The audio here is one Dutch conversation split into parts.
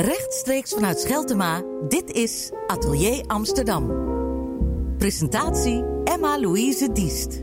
Rechtstreeks vanuit Scheltema, dit is Atelier Amsterdam. Presentatie Emma-Louise Diest.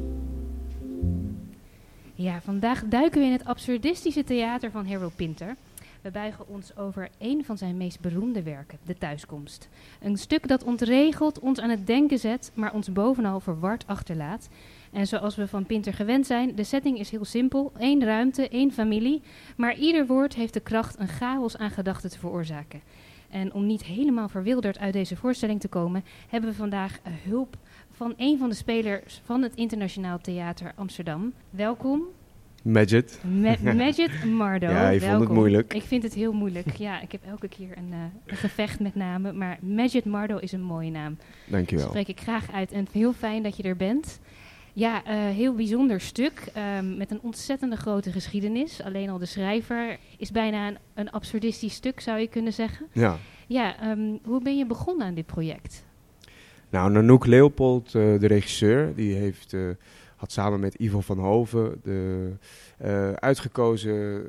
Ja, vandaag duiken we in het absurdistische theater van Harold Pinter. We buigen ons over een van zijn meest beroemde werken, De Thuiskomst. Een stuk dat ontregelt, ons aan het denken zet, maar ons bovenal verward achterlaat. En zoals we van Pinter gewend zijn, de setting is heel simpel. één ruimte, één familie. Maar ieder woord heeft de kracht een chaos aan gedachten te veroorzaken. En om niet helemaal verwilderd uit deze voorstelling te komen, hebben we vandaag hulp van een van de spelers van het Internationaal Theater Amsterdam. Welkom. Majid. Ma Majid Mardo. Ja, je vond het moeilijk. Ik vind het heel moeilijk. Ja, ik heb elke keer een, uh, een gevecht met namen. Maar Majid Mardo is een mooie naam. Dankjewel. Dat spreek ik graag uit. En heel fijn dat je er bent. Ja, uh, heel bijzonder stuk um, met een ontzettende grote geschiedenis. Alleen al de schrijver is bijna een, een absurdistisch stuk, zou je kunnen zeggen. Ja. Ja, um, hoe ben je begonnen aan dit project? Nou, Nanook Leopold, uh, de regisseur, die heeft, uh, had samen met Ivo van Hoven de, uitgekozen,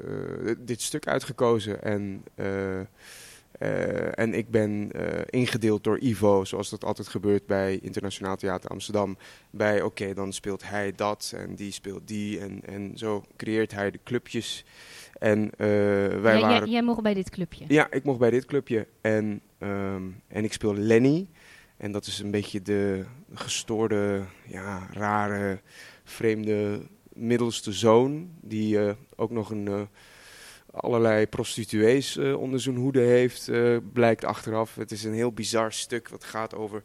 dit stuk uitgekozen. En uh, en ik ben uh, ingedeeld door Ivo, zoals dat altijd gebeurt bij Internationaal Theater Amsterdam. Bij oké, okay, dan speelt hij dat en die speelt die. En, en zo creëert hij de clubjes. En uh, wij ja, waren. Jij, jij mocht bij dit clubje? Ja, ik mocht bij dit clubje. En, um, en ik speel Lenny. En dat is een beetje de gestoorde, ja, rare, vreemde middelste zoon. Die ook nog een allerlei prostituees uh, onder zijn hoede heeft, uh, blijkt achteraf. Het is een heel bizar stuk wat gaat over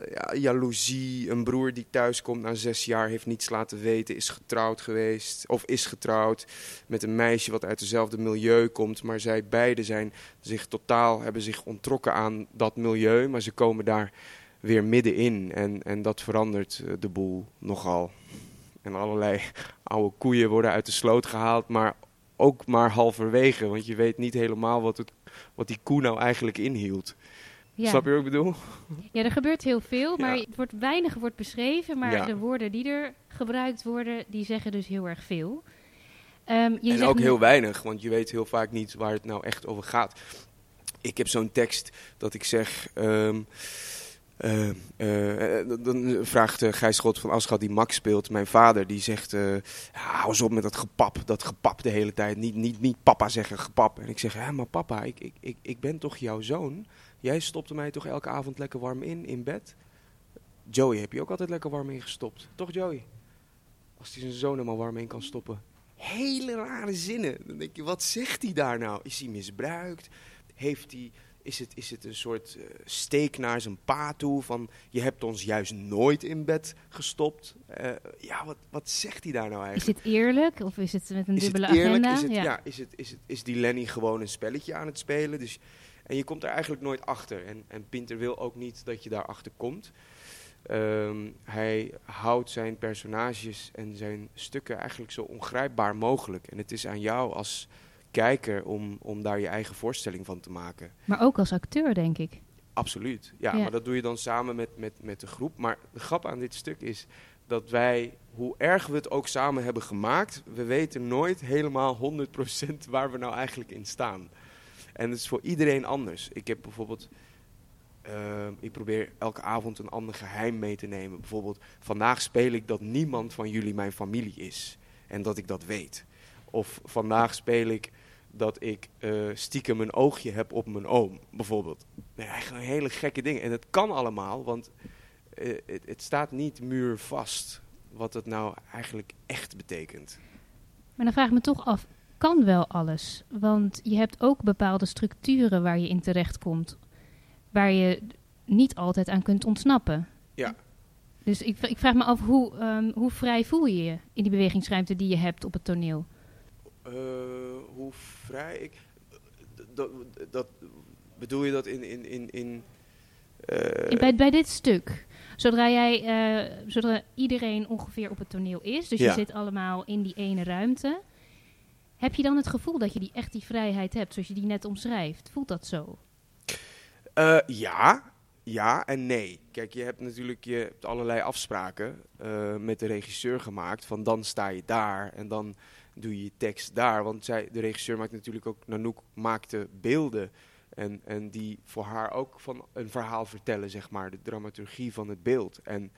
uh, ja, jaloezie. Een broer die thuis komt na zes jaar, heeft niets laten weten, is getrouwd geweest. Of is getrouwd met een meisje wat uit hetzelfde milieu komt. Maar zij beiden zijn zich totaal, hebben zich ontrokken aan dat milieu. Maar ze komen daar weer middenin. En, en dat verandert de boel nogal. En allerlei oude koeien worden uit de sloot gehaald. Maar ook maar halverwege. Want je weet niet helemaal wat, het, wat die koe nou eigenlijk inhield. Ja. Snap je wat ik bedoel? Ja, er gebeurt heel veel, maar ja. het wordt, weinig wordt beschreven. Maar ja. de woorden die er gebruikt worden, die zeggen dus heel erg veel. Um, je en ook heel weinig, want je weet heel vaak niet waar het nou echt over gaat. Ik heb zo'n tekst dat ik zeg... Um, uh, uh, dan vraagt uh, Gijs Schot van Aschat, die Max speelt, mijn vader, die zegt: ja, hou eens op met dat gepap, dat gepap de hele tijd. Niet, niet, niet papa zeggen, gepap. En ik zeg: ja, maar papa, ik, ik, ik, ik ben toch jouw zoon? Jij stopte mij toch elke avond lekker warm in, in bed? Joey heb je ook altijd lekker warm ingestopt, toch Joey? Als hij zijn zoon helemaal warm in kan stoppen. Hele rare zinnen. Dan denk je: wat zegt hij daar nou? Is hij misbruikt? Heeft hij. Is het, is het een soort uh, steek naar zijn pa toe van je hebt ons juist nooit in bed gestopt? Uh, ja, wat, wat zegt hij daar nou eigenlijk? Is het eerlijk of is het met een is dubbele het eerlijk? agenda? Is, het, ja. ja. is, het, is, het, is die Lenny gewoon een spelletje aan het spelen? Dus, en je komt er eigenlijk nooit achter. En, en Pinter wil ook niet dat je daarachter komt. Um, hij houdt zijn personages en zijn stukken eigenlijk zo ongrijpbaar mogelijk. En het is aan jou als kijker om, om daar je eigen voorstelling van te maken. Maar ook als acteur, denk ik. Absoluut, ja, ja. maar dat doe je dan samen met, met, met de groep. Maar de grap aan dit stuk is dat wij, hoe erg we het ook samen hebben gemaakt, we weten nooit helemaal 100% waar we nou eigenlijk in staan. En het is voor iedereen anders. Ik heb bijvoorbeeld, uh, ik probeer elke avond een ander geheim mee te nemen. Bijvoorbeeld, vandaag speel ik dat niemand van jullie mijn familie is. En dat ik dat weet. Of vandaag speel ik dat ik uh, stiekem een oogje heb op mijn oom, bijvoorbeeld. Nee, eigenlijk hele gekke dingen. En het kan allemaal, want uh, het, het, staat niet muurvast wat het nou eigenlijk echt betekent. Maar dan vraag ik me toch af, kan wel alles? Want je hebt ook bepaalde structuren waar je in terechtkomt, waar je niet altijd aan kunt ontsnappen. Ja. Dus ik, ik vraag me af, hoe, um, hoe vrij voel je je in die bewegingsruimte die je hebt op het toneel? Uh, hoe vrij ik. Dat, dat, bedoel je dat in. in, in, in uh bij, bij dit stuk. Zodra, jij, uh, zodra iedereen ongeveer op het toneel is, dus Ja. je zit allemaal in die ene ruimte. Heb je dan het gevoel dat je die, echt die vrijheid hebt, zoals je die net omschrijft? Voelt dat zo? Uh, ja, ja en nee. Kijk, je hebt natuurlijk je hebt allerlei afspraken uh, met de regisseur gemaakt. Van dan sta je daar en dan doe je je tekst daar. Want zij, de regisseur maakt natuurlijk ook, Nanook maakte beelden En, en die voor haar ook van een verhaal vertellen, zeg maar. De dramaturgie van het beeld. En,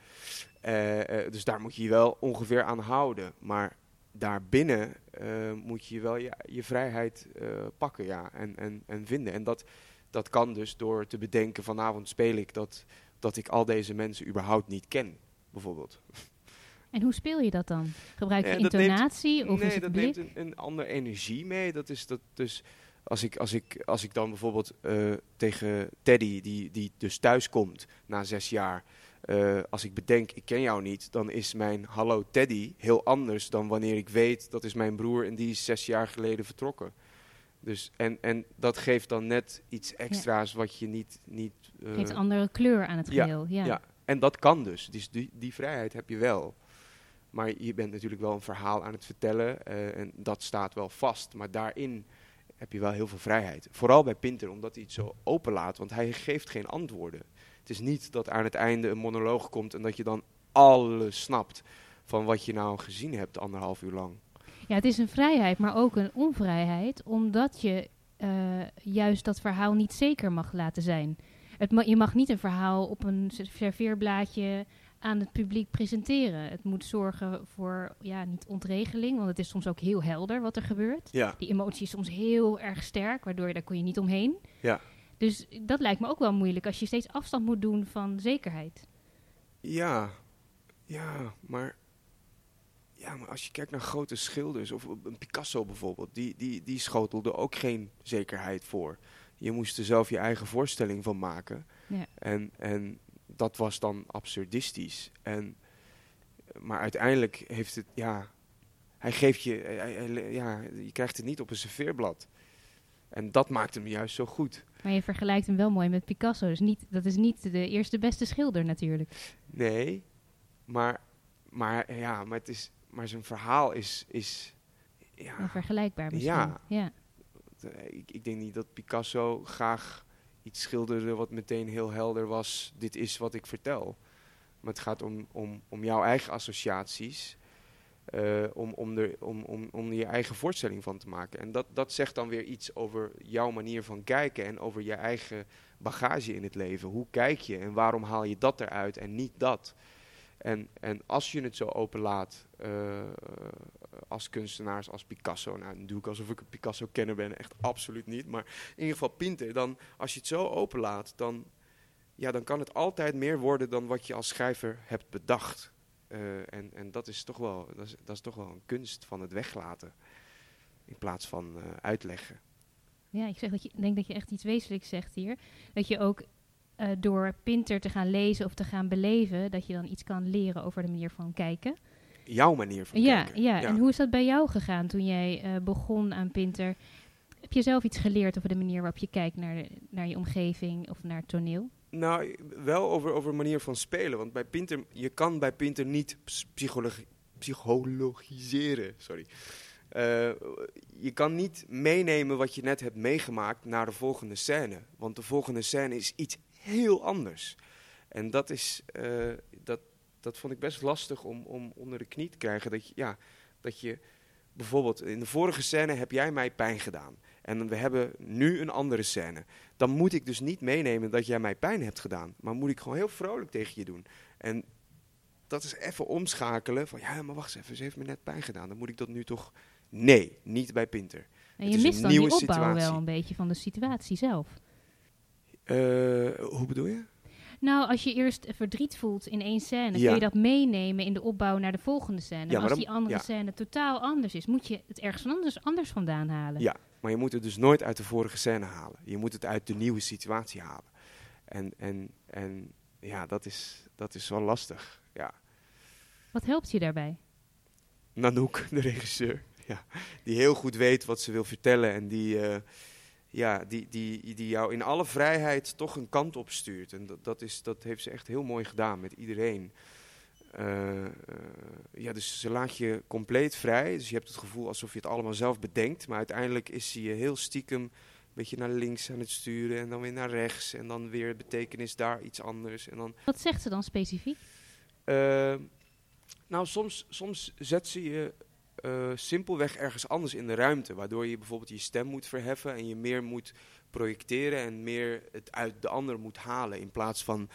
eh, eh, dus daar moet je je wel ongeveer aan houden. Maar daarbinnen eh, moet je wel je, je vrijheid pakken ja, en, en, en vinden. En dat, dat kan dus door te bedenken, vanavond speel ik dat, dat ik al deze mensen überhaupt niet ken, bijvoorbeeld. En hoe speel je dat dan? Gebruik je neemt- intonatie of nee, is het dat blik? neemt een, een andere energie mee. Dat is dat dus als ik, als ik, als ik dan bijvoorbeeld eh, tegen Teddy, die, die dus thuis komt na zes jaar, eh, als ik bedenk, ik ken jou niet, dan is mijn hallo Teddy heel anders dan wanneer ik weet dat is mijn broer en die is zes jaar geleden vertrokken. Dus, en, en dat geeft dan net iets extra's wat je niet. niet eh, Geeft een andere kleur aan het ja, geheel. Ja. ja, en dat kan dus. dus die, die vrijheid heb je wel. Maar je bent natuurlijk wel een verhaal aan het vertellen eh, en dat staat wel vast. Maar daarin heb je wel heel veel vrijheid. Vooral bij Pinter, omdat hij het zo openlaat, want hij geeft geen antwoorden. Het is niet dat aan het einde een monoloog komt en dat je dan alles snapt van wat je nou gezien hebt anderhalf uur lang. Ja, het is een vrijheid, maar ook een onvrijheid, omdat je eh, juist dat verhaal niet zeker mag laten zijn. Het je mag niet een verhaal op een serveerblaadje aan het publiek presenteren. Het moet zorgen voor, ja, niet ontregeling, want het is soms ook heel helder wat er gebeurt. Ja, Die emotie is soms heel erg sterk, waardoor daar kon je niet omheen. ja. Dus dat lijkt me ook wel moeilijk als je steeds afstand moet doen van zekerheid. Ja, ja, maar, ja, maar als je kijkt naar grote schilders, of een Picasso bijvoorbeeld, die, die, die schotelde ook geen zekerheid voor. Je moest er zelf je eigen voorstelling van maken. Ja. En, en dat was dan absurdistisch. En, maar uiteindelijk heeft het, ja, hij geeft je, hij- hij- ja, je krijgt het niet op een serveerblad. En dat maakt hem juist zo goed. Maar je vergelijkt hem wel mooi met Picasso. Dus niet, dat is niet de eerste beste schilder natuurlijk. Nee, maar, maar, ja, maar, het is, maar zijn verhaal is, is ja, vergelijkbaar misschien. Ja. ja. ik, ik denk niet dat Picasso graag iets schilderde wat meteen heel helder was. Dit is wat ik vertel. Maar het gaat om, om, om jouw eigen associaties. eh, om, om, er, om, om, om je eigen voorstelling van te maken. En dat, dat zegt dan weer iets over jouw manier van kijken en over je eigen bagage in het leven. Hoe kijk je en waarom haal je dat eruit en niet dat? En, en als je het zo openlaat eh, als kunstenaars, als Picasso, nou dan doe ik alsof ik een Picasso-kenner ben, echt absoluut niet. Maar in ieder geval Pinter, dan, als je het zo openlaat, dan, ja, dan kan het altijd meer worden dan wat je als schrijver hebt bedacht. Eh, en en dat, is toch wel, dat, is, toch wel een kunst van het weglaten, in plaats van eh, uitleggen. Ja, ik zeg dat je, denk dat je echt iets wezenlijks zegt hier. Dat je ook eh, door Pinter te gaan lezen of te gaan beleven, dat je dan iets kan leren over de manier van kijken. Jouw manier van Ja, kijken. ja, en hoe is dat bij jou gegaan toen jij eh, begon aan Pinter? Heb je zelf iets geleerd over de manier waarop je kijkt naar, de- naar je omgeving of naar het toneel? Nou, wel over, over manier van spelen. Want bij Pinter, je kan bij Pinter niet ps- psychologi- psychologiseren. Sorry. Eh, je kan niet meenemen wat je net hebt meegemaakt naar de volgende scène. Want de volgende scène is iets heel anders. En dat, is, eh, dat, dat vond ik best lastig om, om onder de knie te krijgen. Dat je, ja, dat je bijvoorbeeld in de vorige scène heb jij mij pijn gedaan. En we hebben nu een andere scène. Dan moet ik dus niet meenemen dat jij mij pijn hebt gedaan. Maar moet ik gewoon heel vrolijk tegen je doen. En dat is even omschakelen van ja, maar wacht eens even, ze heeft me net pijn gedaan. Dan moet ik dat nu toch. Nee, niet bij Pinter. En je is mist dan die opbouw situatie. wel een beetje van de situatie zelf. Eh, hoe bedoel je? Nou, als je eerst verdriet voelt in één scène, Ja. kun je dat meenemen in de opbouw naar de volgende scène. Ja, maar als dan- die andere ja. scène totaal anders is, moet je het ergens anders, anders vandaan halen. Ja, maar je moet het dus nooit uit de vorige scène halen. Je moet het uit de nieuwe situatie halen. En, en, en ja, dat is, dat is wel lastig. Ja. Wat helpt je daarbij? Nanook, de regisseur. Ja, die heel goed weet wat ze wil vertellen. En die, eh, ja, die, die, die jou in alle vrijheid toch een kant op stuurt. En dat, dat, is, dat heeft ze echt heel mooi gedaan met iedereen. Eh, eh, ja, dus ze laat je compleet vrij. Dus je hebt het gevoel alsof je het allemaal zelf bedenkt. Maar uiteindelijk is ze je heel stiekem een beetje naar links aan het sturen. En dan weer naar rechts. En dan weer betekenis daar iets anders. En dan Wat zegt ze dan specifiek? eh, nou, soms, soms zet ze je eh, simpelweg ergens anders in de ruimte. Waardoor je bijvoorbeeld je stem moet verheffen en je meer moet projecteren en meer het uit de ander moet halen. In plaats van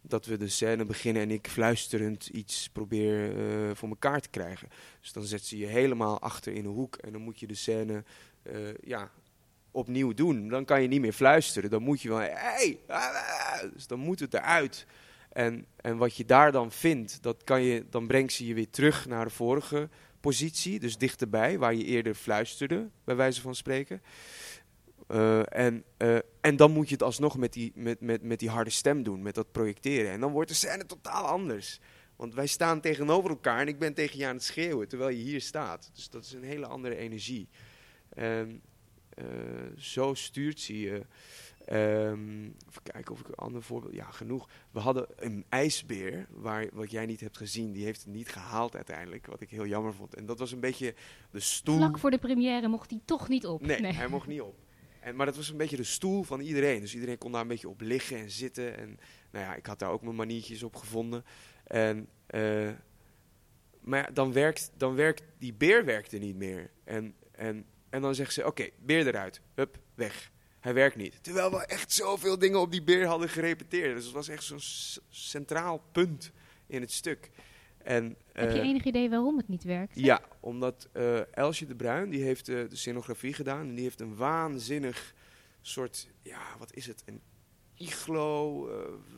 dat we de scène beginnen en ik fluisterend iets probeer uh, voor elkaar te krijgen. Dus dan zet ze je helemaal achter in een hoek en dan moet je de scène uh, ja, opnieuw doen. Dan kan je niet meer fluisteren. Dan moet je wel, hey, dus dan moet het eruit. En, en wat je daar dan vindt, dat kan je, dan brengt ze je weer terug naar de vorige positie. Dus dichterbij, waar je eerder fluisterde, bij wijze van spreken. Uh, en, uh, en dan moet je het alsnog met die, met, met, met die harde stem doen, met dat projecteren. En dan wordt de scène totaal anders. Want wij staan tegenover elkaar en ik ben tegen je aan het schreeuwen terwijl je hier staat. Dus dat is een hele andere energie. En uh, zo stuurt ze je. Um, even kijken of ik een ander voorbeeld. Ja, genoeg. We hadden een ijsbeer, waar, wat jij niet hebt gezien. Die heeft het niet gehaald uiteindelijk. Wat ik heel jammer vond. En dat was een beetje de stoel. Vlak voor de première mocht hij toch niet op. Nee, nee. hij mocht niet op. En, maar dat was een beetje de stoel van iedereen. Dus iedereen kon daar een beetje op liggen en zitten. En nou ja, ik had daar ook mijn maniertjes op gevonden. En, uh, maar ja, dan werkt, dan werkt die beer werkte niet meer. En, en, en dan zegt ze, oké, okay, beer eruit. Hup, weg. Hij werkt niet. Terwijl we echt zoveel dingen op die beer hadden gerepeteerd. Dus het was echt zo'n centraal punt in het stuk. En, Heb je uh, enig idee waarom het niet werkt? Ja, omdat uh, Elsje de Bruin, die heeft uh, de scenografie gedaan. En die heeft een waanzinnig soort, ja, wat is het? Een iglo,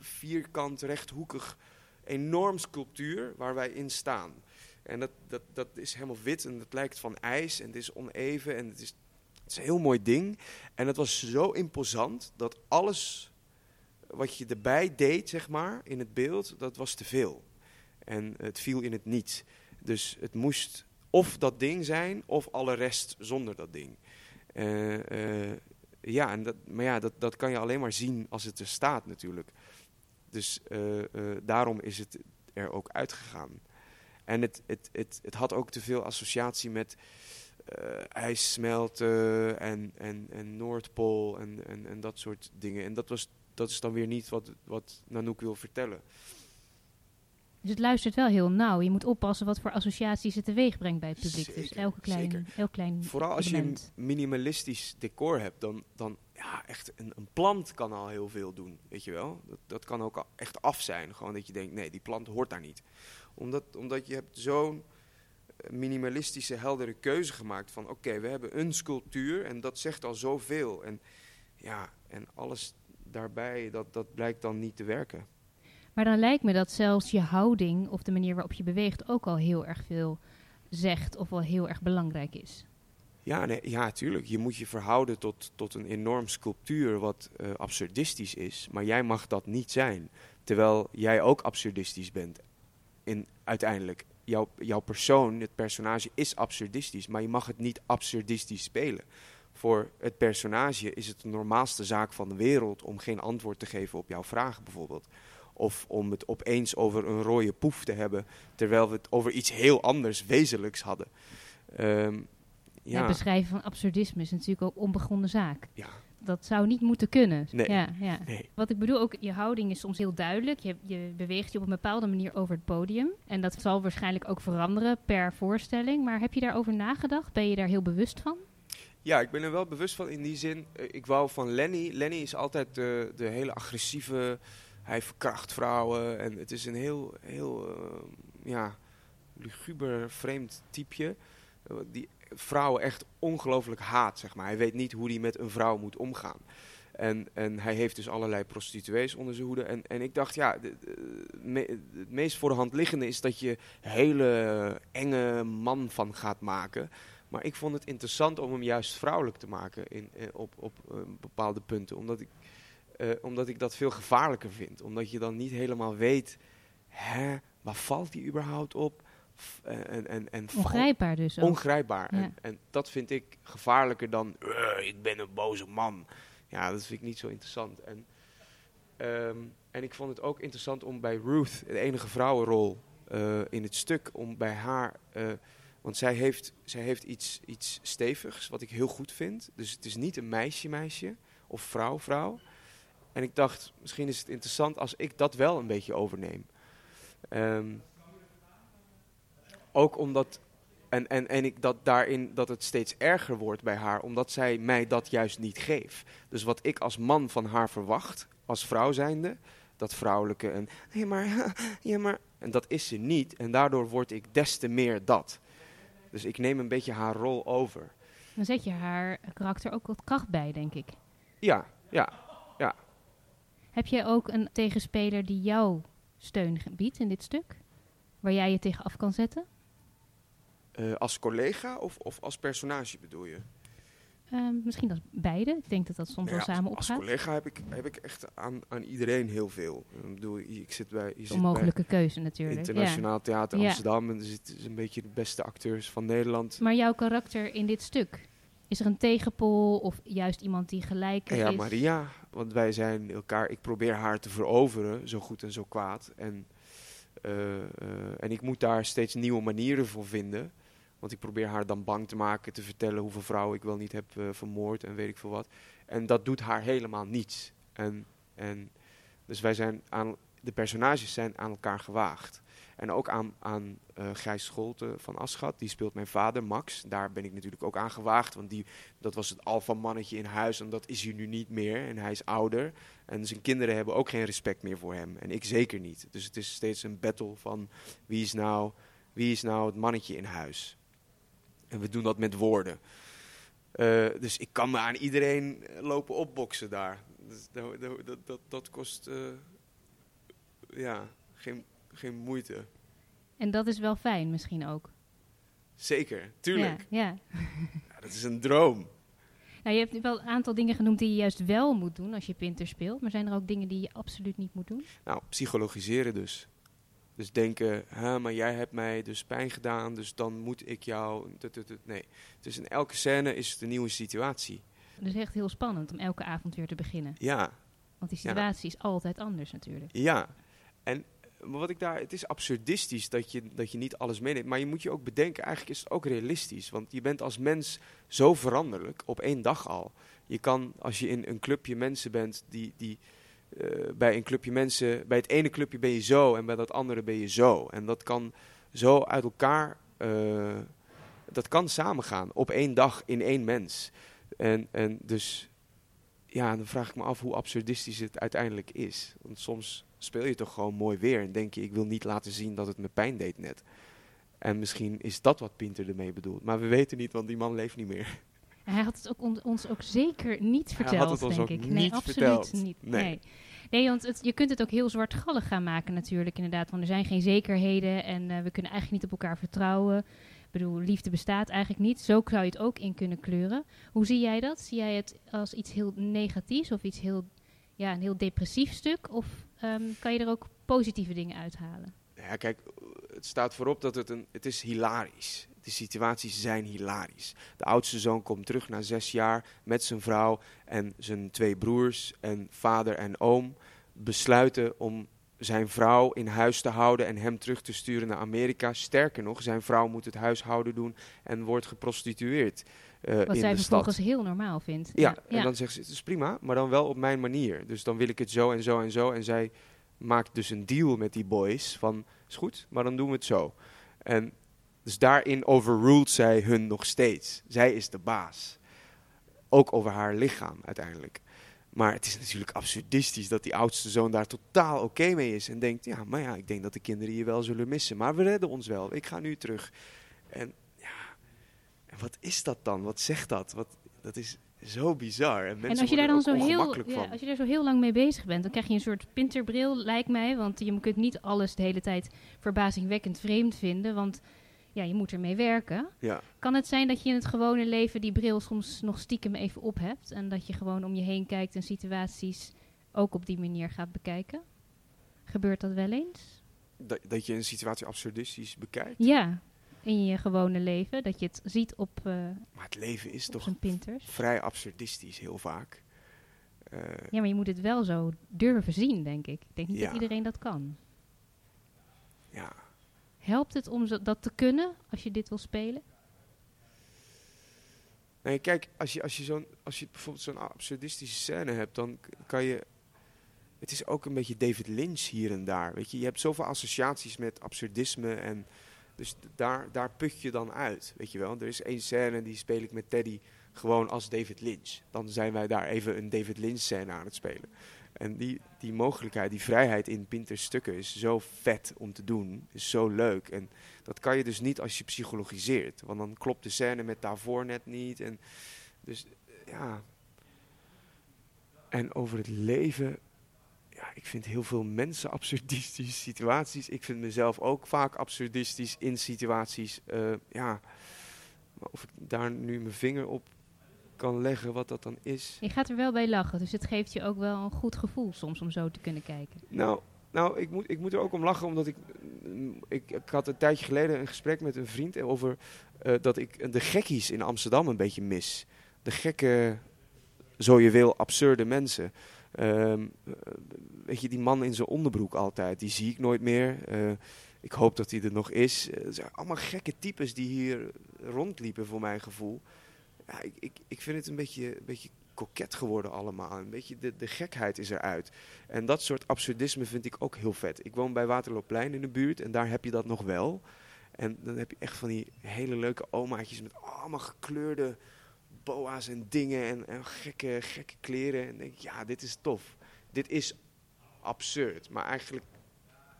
vierkant, rechthoekig, enorm sculptuur waar wij in staan. En dat, dat, dat is helemaal wit en dat lijkt van ijs en het is oneven en het is, het is een heel mooi ding. En het was zo imposant dat alles wat je erbij deed, zeg maar, in het beeld, dat was te veel. En het viel in het niet. Dus het moest of dat ding zijn, of alle rest zonder dat ding. Uh, uh, ja, en dat, maar ja, dat, dat kan je alleen maar zien als het er staat natuurlijk. Dus uh, daarom is het er ook uitgegaan. En het, het, het, het had ook te veel associatie met ijs smelten en, en, en Noordpool en, en, en dat soort dingen. En dat, was, dat is dan weer niet wat, wat Nanook wil vertellen. Dus het luistert wel heel nauw. Je moet oppassen wat voor associaties het teweeg brengt bij het publiek. Zeker, dus elke klein, elk klein Vooral als element. je een minimalistisch decor hebt, dan, dan ja, echt een, een plant kan al heel veel doen, weet je wel. Dat, dat kan ook echt af zijn. Gewoon dat je denkt, nee, die plant hoort daar niet. Omdat, omdat je hebt zo'n minimalistische, heldere keuze gemaakt van, oké, we hebben een sculptuur en dat zegt al zoveel. En ja, en alles daarbij, dat, dat blijkt dan niet te werken. Maar dan lijkt me dat zelfs je houding of de manier waarop je beweegt ook al heel erg veel zegt of wel heel erg belangrijk is. Ja, nee, ja, tuurlijk. Je moet je verhouden tot, tot een enorm sculptuur wat uh, absurdistisch is. Maar jij mag dat niet zijn. Terwijl jij ook absurdistisch bent. In, uiteindelijk. Jouw, jouw persoon, het personage, is absurdistisch. Maar je mag het niet absurdistisch spelen. Voor het personage is het de normaalste zaak van de wereld om geen antwoord te geven op jouw vraag bijvoorbeeld. Of om het opeens over een rode poef te hebben, terwijl we het over iets heel anders, wezenlijks hadden. Um, ja. Het beschrijven van absurdisme is natuurlijk ook onbegonnen zaak. Ja. Dat zou niet moeten kunnen. Nee. Ja, ja. Nee. Wat ik bedoel, ook je houding is soms heel duidelijk. Je, je beweegt je op een bepaalde manier over het podium. En dat zal waarschijnlijk ook veranderen per voorstelling. Maar heb je daarover nagedacht? Ben je daar heel bewust van? Ja, ik ben er wel bewust van in die zin. Uh, ik wou van Lenny. Lenny is altijd de, de hele agressieve hij verkracht vrouwen en het is een heel, heel uh, ja, luguber, vreemd typeje. Die vrouwen echt ongelooflijk haat, zeg maar. Hij weet niet hoe hij met een vrouw moet omgaan. En, en hij heeft dus allerlei prostituees onder zijn hoede. En, en ik dacht, ja, het meest voor de hand liggende is dat je hele enge man van gaat maken. Maar ik vond het interessant om hem juist vrouwelijk te maken in, in op, op uh, bepaalde punten. Omdat ik uh, omdat ik dat veel gevaarlijker vind. Omdat je dan niet helemaal weet, hè, waar valt die überhaupt op? F en, en, en ongrijpbaar dus ook. Ongrijpbaar. Ja. En, en, dat vind ik gevaarlijker dan, uh, ik ben een boze man. Ja, dat vind ik niet zo interessant. En, um, en ik vond het ook interessant om bij Ruth, de enige vrouwenrol uh, in het stuk, om bij haar... want zij heeft, zij heeft iets, iets stevigs, wat ik heel goed vind. Dus het is niet een meisje-meisje of vrouw-vrouw. En ik dacht, misschien is het interessant als ik dat wel een beetje overneem. Um, ook omdat En, en, en ik dat daarin dat het steeds erger wordt bij haar, omdat zij mij dat juist niet geeft. Dus wat ik als man van haar verwacht, als vrouw zijnde, dat vrouwelijke en ja maar, ja maar, en dat is ze niet. En daardoor word ik des te meer dat. Dus ik neem een beetje haar rol over. Dan zet je haar karakter ook wat kracht bij, denk ik. Ja, ja. Heb jij ook een tegenspeler die jou steun biedt in dit stuk? Waar jij je tegen af kan zetten? Eh, als collega of, of als personage bedoel je? Ehm, misschien als beide. Ik denk dat dat soms Nou wel ja, samen opgaat. als collega heb ik, heb ik echt aan, aan iedereen heel veel. Ik bedoel, ik zit bij, je zit bij Onmogelijke keuze natuurlijk. Internationaal Theater Ja. Amsterdam en er zitten een beetje de beste acteurs van Nederland. Ja. Maar jouw karakter in dit stuk? Is er een tegenpol of juist iemand die gelijker Ja, is? Maria, want wij zijn elkaar, ik probeer haar te veroveren, zo goed en zo kwaad. En, eh, eh, en ik moet daar steeds nieuwe manieren voor vinden. Want ik probeer haar dan bang te maken, te vertellen hoeveel vrouwen ik wel niet heb eh, vermoord en weet ik veel wat. En dat doet haar helemaal niets. En, en dus wij zijn aan, de personages zijn aan elkaar gewaagd. En ook aan, aan eh, Gijs Scholte van Aschat, die speelt mijn vader, Max. Daar ben ik natuurlijk ook aan gewaagd, want die, dat was het alfamannetje in huis en dat is hij nu niet meer. En hij is ouder en zijn kinderen hebben ook geen respect meer voor hem. En ik zeker niet. Dus het is steeds een battle van wie is nou, wie is nou het mannetje in huis. En we doen dat met woorden. Eh, dus ik kan me aan iedereen lopen opboksen daar. Dus dat, dat, dat, dat, kost eh, ja, geen, geen moeite. En dat is wel fijn misschien ook. Zeker, tuurlijk. Ja, ja. Ja, dat is een droom. Nou, je hebt wel een aantal dingen genoemd die je juist wel moet doen als je Pinter speelt. Maar zijn er ook dingen die je absoluut niet moet doen? Nou, psychologiseren dus. Dus denken, hè, maar jij hebt mij dus pijn gedaan, dus dan moet ik jou... Nee, dus in elke scène is het een nieuwe situatie. Het is echt heel spannend om elke avond weer te beginnen. Ja, Want die Ja. situatie is altijd anders natuurlijk. Ja, en wat ik daar, het is absurdistisch dat je, dat je niet alles meeneemt. Maar je moet je ook bedenken, eigenlijk is het ook realistisch. Want je bent als mens zo veranderlijk op één dag al. Je kan, als je in een clubje mensen bent die. die eh, bij een clubje mensen, bij het ene clubje ben je zo en bij dat andere ben je zo. En dat kan zo uit elkaar, eh, dat kan samengaan op één dag in één mens. En, en dus, ja, dan vraag ik me af hoe absurdistisch het uiteindelijk is. Want soms speel je toch gewoon mooi weer en denk je, ik wil niet laten zien dat het me pijn deed net. En misschien is dat wat Pinter ermee bedoelt. Maar we weten niet, want die man leeft niet meer. Hij had het ook on- ons ook zeker niet Hij verteld, had het ons denk ook ik. Nee, absoluut verteld. niet. Nee. Nee, nee. want het, je kunt het ook heel zwartgallig gaan maken natuurlijk, inderdaad. Want er zijn geen zekerheden en eh, we kunnen eigenlijk niet op elkaar vertrouwen. Ik bedoel, liefde bestaat eigenlijk niet. Zo zou je het ook in kunnen kleuren. Hoe zie jij dat? Zie jij het als iets heel negatiefs of iets heel, ja, een heel depressief stuk? Of ehm, kan je er ook positieve dingen uithalen? Ja, kijk, het staat voorop dat het een, het is hilarisch. De situaties zijn hilarisch. De oudste zoon komt terug na zes jaar met zijn vrouw en zijn twee broers en vader en oom besluiten om zijn vrouw in huis te houden en hem terug te sturen naar Amerika. Sterker nog, zijn vrouw moet het huishouden doen en wordt geprostitueerd eh, Wat in zij de vervolgens stad. heel normaal vindt. Ja, en dan zegt ze, het is prima, maar dan wel op mijn manier. Dus dan wil ik het zo en zo en zo. En zij maakt dus een deal met die boys van, is goed, maar dan doen we het zo. En dus daarin overruled zij hun nog steeds. Zij is de baas. Ook over haar lichaam uiteindelijk. Maar het is natuurlijk absurdistisch dat die oudste zoon daar totaal oké mee is. En denkt, ja, maar ja, ik denk dat de kinderen je wel zullen missen. Maar we redden ons wel. Ik ga nu terug. En ja, en wat is dat dan? Wat zegt dat? Wat, dat is zo bizar. En, als je daar dan zo heel, ja, als je daar zo heel lang mee bezig bent, dan krijg je een soort pinterbril, lijkt mij. Want je kunt niet alles de hele tijd verbazingwekkend vreemd vinden, want ja, je moet ermee werken. Ja. Kan het zijn dat je in het gewone leven die bril soms nog stiekem even op hebt en dat je gewoon om je heen kijkt en situaties ook op die manier gaat bekijken? Gebeurt dat wel eens? Dat, dat je een situatie absurdistisch bekijkt. Ja, in je gewone leven, dat je het ziet op, eh, Maar het leven is toch vrij absurdistisch heel vaak. Eh, Ja, maar je moet het wel zo durven zien, denk ik. Ik denk niet Ja. dat iedereen dat kan. ja. Helpt het om dat te kunnen als je dit wil spelen? Nee, kijk, als je, als je, zo'n, als je bijvoorbeeld zo'n absurdistische scène hebt, dan kan je... Het is ook een beetje David Lynch hier en daar, weet je. Je hebt zoveel associaties met absurdisme en Dus daar, daar put je dan uit, weet je wel. Er is één scène, die speel ik met Teddy gewoon als David Lynch. Dan zijn wij daar even een David Lynch scène aan het spelen. En die, die mogelijkheid, die vrijheid in Pinters stukken is zo vet om te doen. Is zo leuk. En dat kan je dus niet als je psychologiseert. Want dan klopt de scène met daarvoor net niet. En dus eh, ja. En over het leven. Ja, ik vind heel veel mensen absurdistische situaties. Ik vind mezelf ook vaak absurdistisch in situaties. Eh, ja, of ik daar nu mijn vinger op kan leggen wat dat dan is. Je gaat er wel bij lachen, dus het geeft je ook wel een goed gevoel soms om zo te kunnen kijken. Nou, nou ik, moet, ik moet er ook om lachen, omdat ik, mm, ik... Ik had een tijdje geleden een gesprek met een vriend over eh, dat ik de gekkies in Amsterdam een beetje mis. De gekke, zo je wil, absurde mensen. Ehm, eh, weet je, die man in zijn onderbroek altijd, die zie ik nooit meer. Eh, ik hoop dat hij er nog is. Het zijn allemaal gekke types die hier rondliepen, voor mijn gevoel. Ik, ik, vind het een beetje, een beetje koket geworden allemaal. Een beetje de, de gekheid is eruit. En dat soort absurdisme vind ik ook heel vet. Ik woon bij Waterloopplein in de buurt en daar heb je dat nog wel. En dan heb je echt van die hele leuke omaatjes met allemaal gekleurde boa's en dingen en, en gekke, gekke kleren. En denk ik, ja, dit is tof. Dit is absurd. Maar eigenlijk,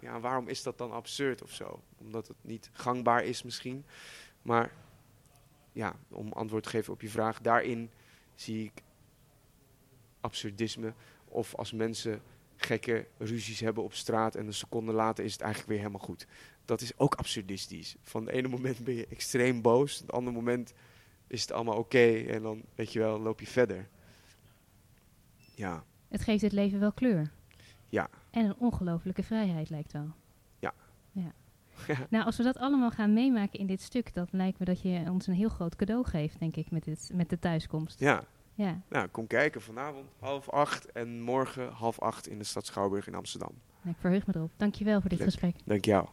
ja, waarom is dat dan absurd of zo? Omdat het niet gangbaar is misschien. Maar ja, om antwoord te geven op je vraag, daarin zie ik absurdisme. Of als mensen gekke ruzies hebben op straat en een seconde later is het eigenlijk weer helemaal goed. Dat is ook absurdistisch. Van het ene moment ben je extreem boos, het andere moment is het allemaal oké en dan, weet je wel, loop je verder. Ja, Het geeft het leven wel kleur. Ja. En een ongelofelijke vrijheid lijkt wel. Nou, als we dat allemaal gaan meemaken in dit stuk, dan lijkt me dat je ons een heel groot cadeau geeft, denk ik, met, dit, met de thuiskomst. ja. Ja. Nou, kom kijken vanavond half acht en morgen half acht in de stad Schouwburg in Amsterdam. Nou, ik verheug me erop. Dankjewel voor dit Leuk. gesprek. Dank jou.